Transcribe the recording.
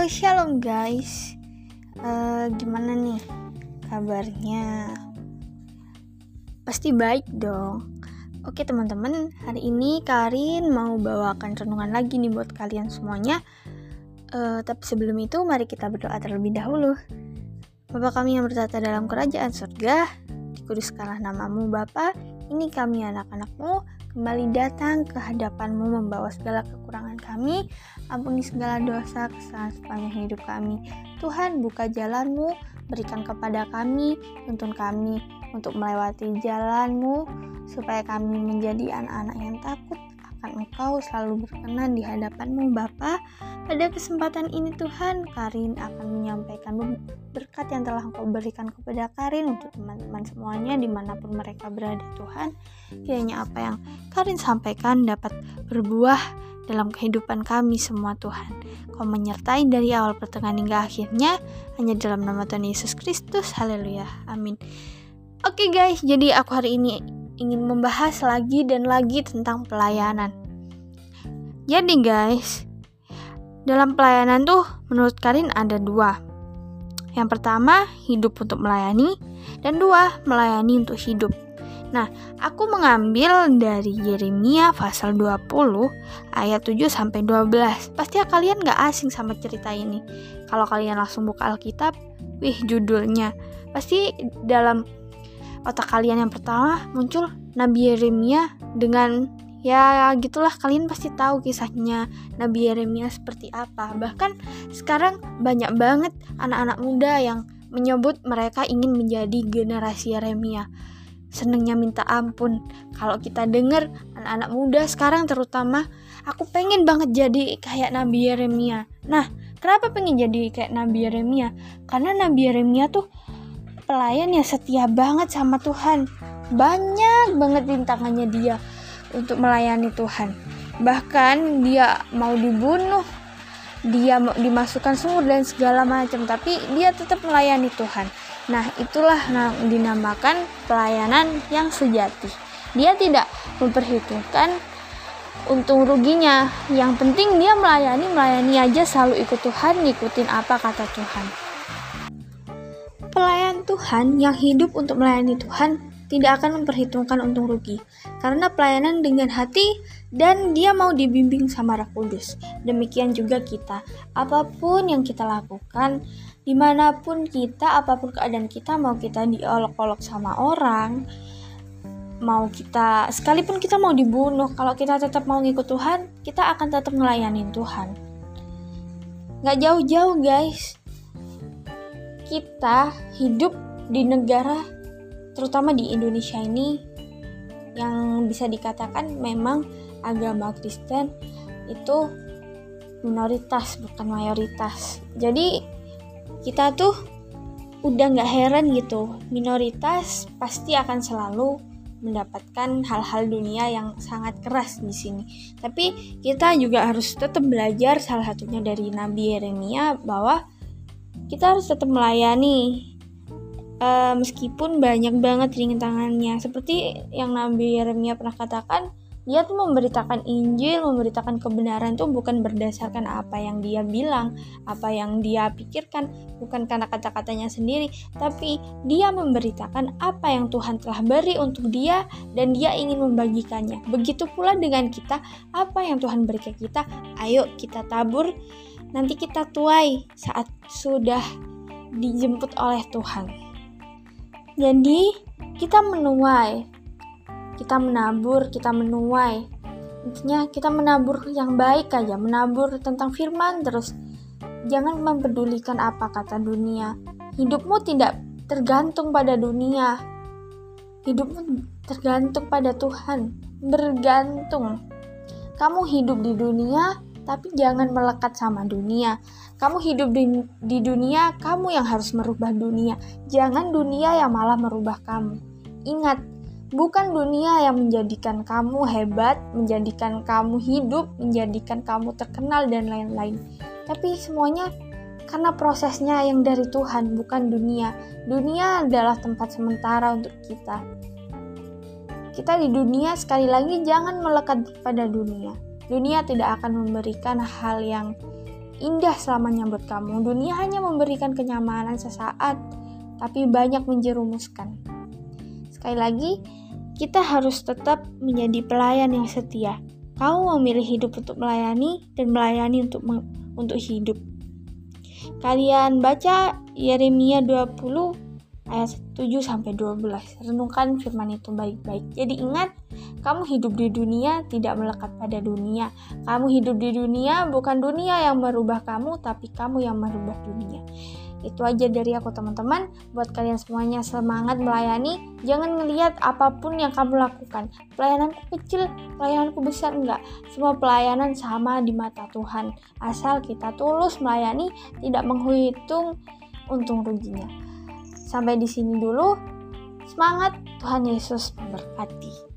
Halo, shalom guys. Uh, gimana nih kabarnya? Pasti baik dong. Oke teman-teman, hari ini Karin mau bawakan renungan lagi nih buat kalian semuanya. Uh, tapi sebelum itu, mari kita berdoa terlebih dahulu. Bapa kami yang bertata dalam kerajaan surga, dikuduskanlah namamu Bapa, ini kami anak-anakmu, kembali datang ke hadapanmu membawa segala kekurangan kami, ampuni segala dosa kesalahan sepanjang hidup kami. Tuhan buka jalanmu, berikan kepada kami, tuntun kami untuk melewati jalanmu, supaya kami menjadi anak-anak yang takut akan Engkau selalu berkenan di hadapanmu Bapa. Pada kesempatan ini Tuhan, Karin akan menyampaikan berkat yang telah Engkau berikan kepada Karin untuk teman-teman semuanya di mana pun mereka berada Tuhan. Kiranya apa yang Karin sampaikan dapat berbuah dalam kehidupan kami semua Tuhan. Kau menyertai dari awal pertengahan hingga akhirnya hanya dalam nama Tuhan Yesus Kristus. Haleluya. Amin. Oke okay guys, jadi aku hari ini ingin membahas lagi dan lagi tentang pelayanan. Jadi guys, dalam pelayanan tuh menurut Karin ada dua. Yang pertama, hidup untuk melayani, dan dua, melayani untuk hidup. Nah, aku mengambil dari Yeremia pasal 20 ayat 7 sampai 12. Pasti kalian gak asing sama cerita ini. Kalau kalian langsung buka Alkitab, wih judulnya. Pasti dalam otak kalian yang pertama muncul Nabi Yeremia dengan ya gitulah. Kalian pasti tahu kisahnya Nabi Yeremia seperti apa. Bahkan sekarang banyak banget anak-anak muda yang menyebut mereka ingin menjadi generasi Yeremia. Senengnya minta ampun. Kalau kita dengar anak-anak muda sekarang terutama aku pengen banget jadi kayak Nabi Yeremia. Nah kenapa pengen jadi kayak Nabi Yeremia? Karena Nabi Yeremia tuh pelayan yang setia banget sama Tuhan. Banyak banget rintangannya dia untuk melayani Tuhan. Bahkan dia mau dibunuh, dia dimasukkan sumur dan segala macam, tapi dia tetap melayani Tuhan. Nah, itulah yang dinamakan pelayanan yang sejati. Dia tidak memperhitungkan untung ruginya. Yang penting dia melayani, melayani aja selalu ikut Tuhan, ngikutin apa kata Tuhan. Pelayan Tuhan yang hidup untuk melayani Tuhan tidak akan memperhitungkan untung rugi, karena pelayanan dengan hati dan dia mau dibimbing sama Roh Kudus. Demikian juga kita, apa pun yang kita lakukan, di mana pun kita, apa pun keadaan kita, mau kita diolok-olok sama orang, mau kita, sekalipun kita mau dibunuh, kalau kita tetap mau ngikut Tuhan, kita akan tetap ngelayanin Tuhan. Gak jauh-jauh guys, kita hidup di negara terutama di Indonesia ini yang bisa dikatakan memang agama Kristen itu minoritas bukan mayoritas jadi kita tuh udah nggak heran gitu minoritas pasti akan selalu mendapatkan hal-hal dunia yang sangat keras di sini. Tapi kita juga harus tetap belajar salah satunya dari Nabi Yeremia bahwa kita harus tetap melayani uh, meskipun banyak banget rintangannya seperti yang Nabi Yeremia pernah katakan dia tuh memberitakan Injil, memberitakan kebenaran tuh bukan berdasarkan apa yang dia bilang, apa yang dia pikirkan, bukan karena kata-katanya sendiri, tapi dia memberitakan apa yang Tuhan telah beri untuk dia dan dia ingin membagikannya. Begitu pula dengan kita, apa yang Tuhan beri ke kita, ayo kita tabur nanti kita tuai saat sudah dijemput oleh Tuhan. Jadi, kita menuai, kita menabur, kita menuai. Intinya kita menabur yang baik aja, menabur tentang firman terus. Jangan mempedulikan apa kata dunia. Hidupmu tidak tergantung pada dunia. Hidupmu tergantung pada Tuhan, bergantung. Kamu hidup di dunia, tapi jangan melekat sama dunia. Kamu hidup di, di dunia, kamu yang harus merubah dunia. Jangan dunia yang malah merubah kamu. Ingat, bukan dunia yang menjadikan kamu hebat, menjadikan kamu hidup, menjadikan kamu terkenal, dan lain-lain. Tapi semuanya karena prosesnya yang dari Tuhan, bukan dunia. Dunia adalah tempat sementara untuk kita. Kita di dunia, sekali lagi, jangan melekat pada dunia Dunia tidak akan memberikan hal yang indah selamanya buat kamu. Dunia hanya memberikan kenyamanan sesaat, tapi banyak menjerumuskan. Sekali lagi, kita harus tetap menjadi pelayan yang setia. Kamu memilih hidup untuk melayani dan melayani untuk untuk hidup. Kalian baca Yeremia 20 ayat 7 sampai 12. Renungkan firman itu baik-baik. Jadi ingat, kamu hidup di dunia tidak melekat pada dunia. Kamu hidup di dunia bukan dunia yang merubah kamu, tapi kamu yang merubah dunia. Itu aja dari aku teman-teman. Buat kalian semuanya semangat melayani. Jangan ngelihat apa pun yang kamu lakukan. Pelayananku kecil, pelayananku besar enggak. Semua pelayanan sama di mata Tuhan. Asal kita tulus melayani, tidak menghitung untung ruginya. Sampai di sini dulu. Semangat, Tuhan Yesus memberkati.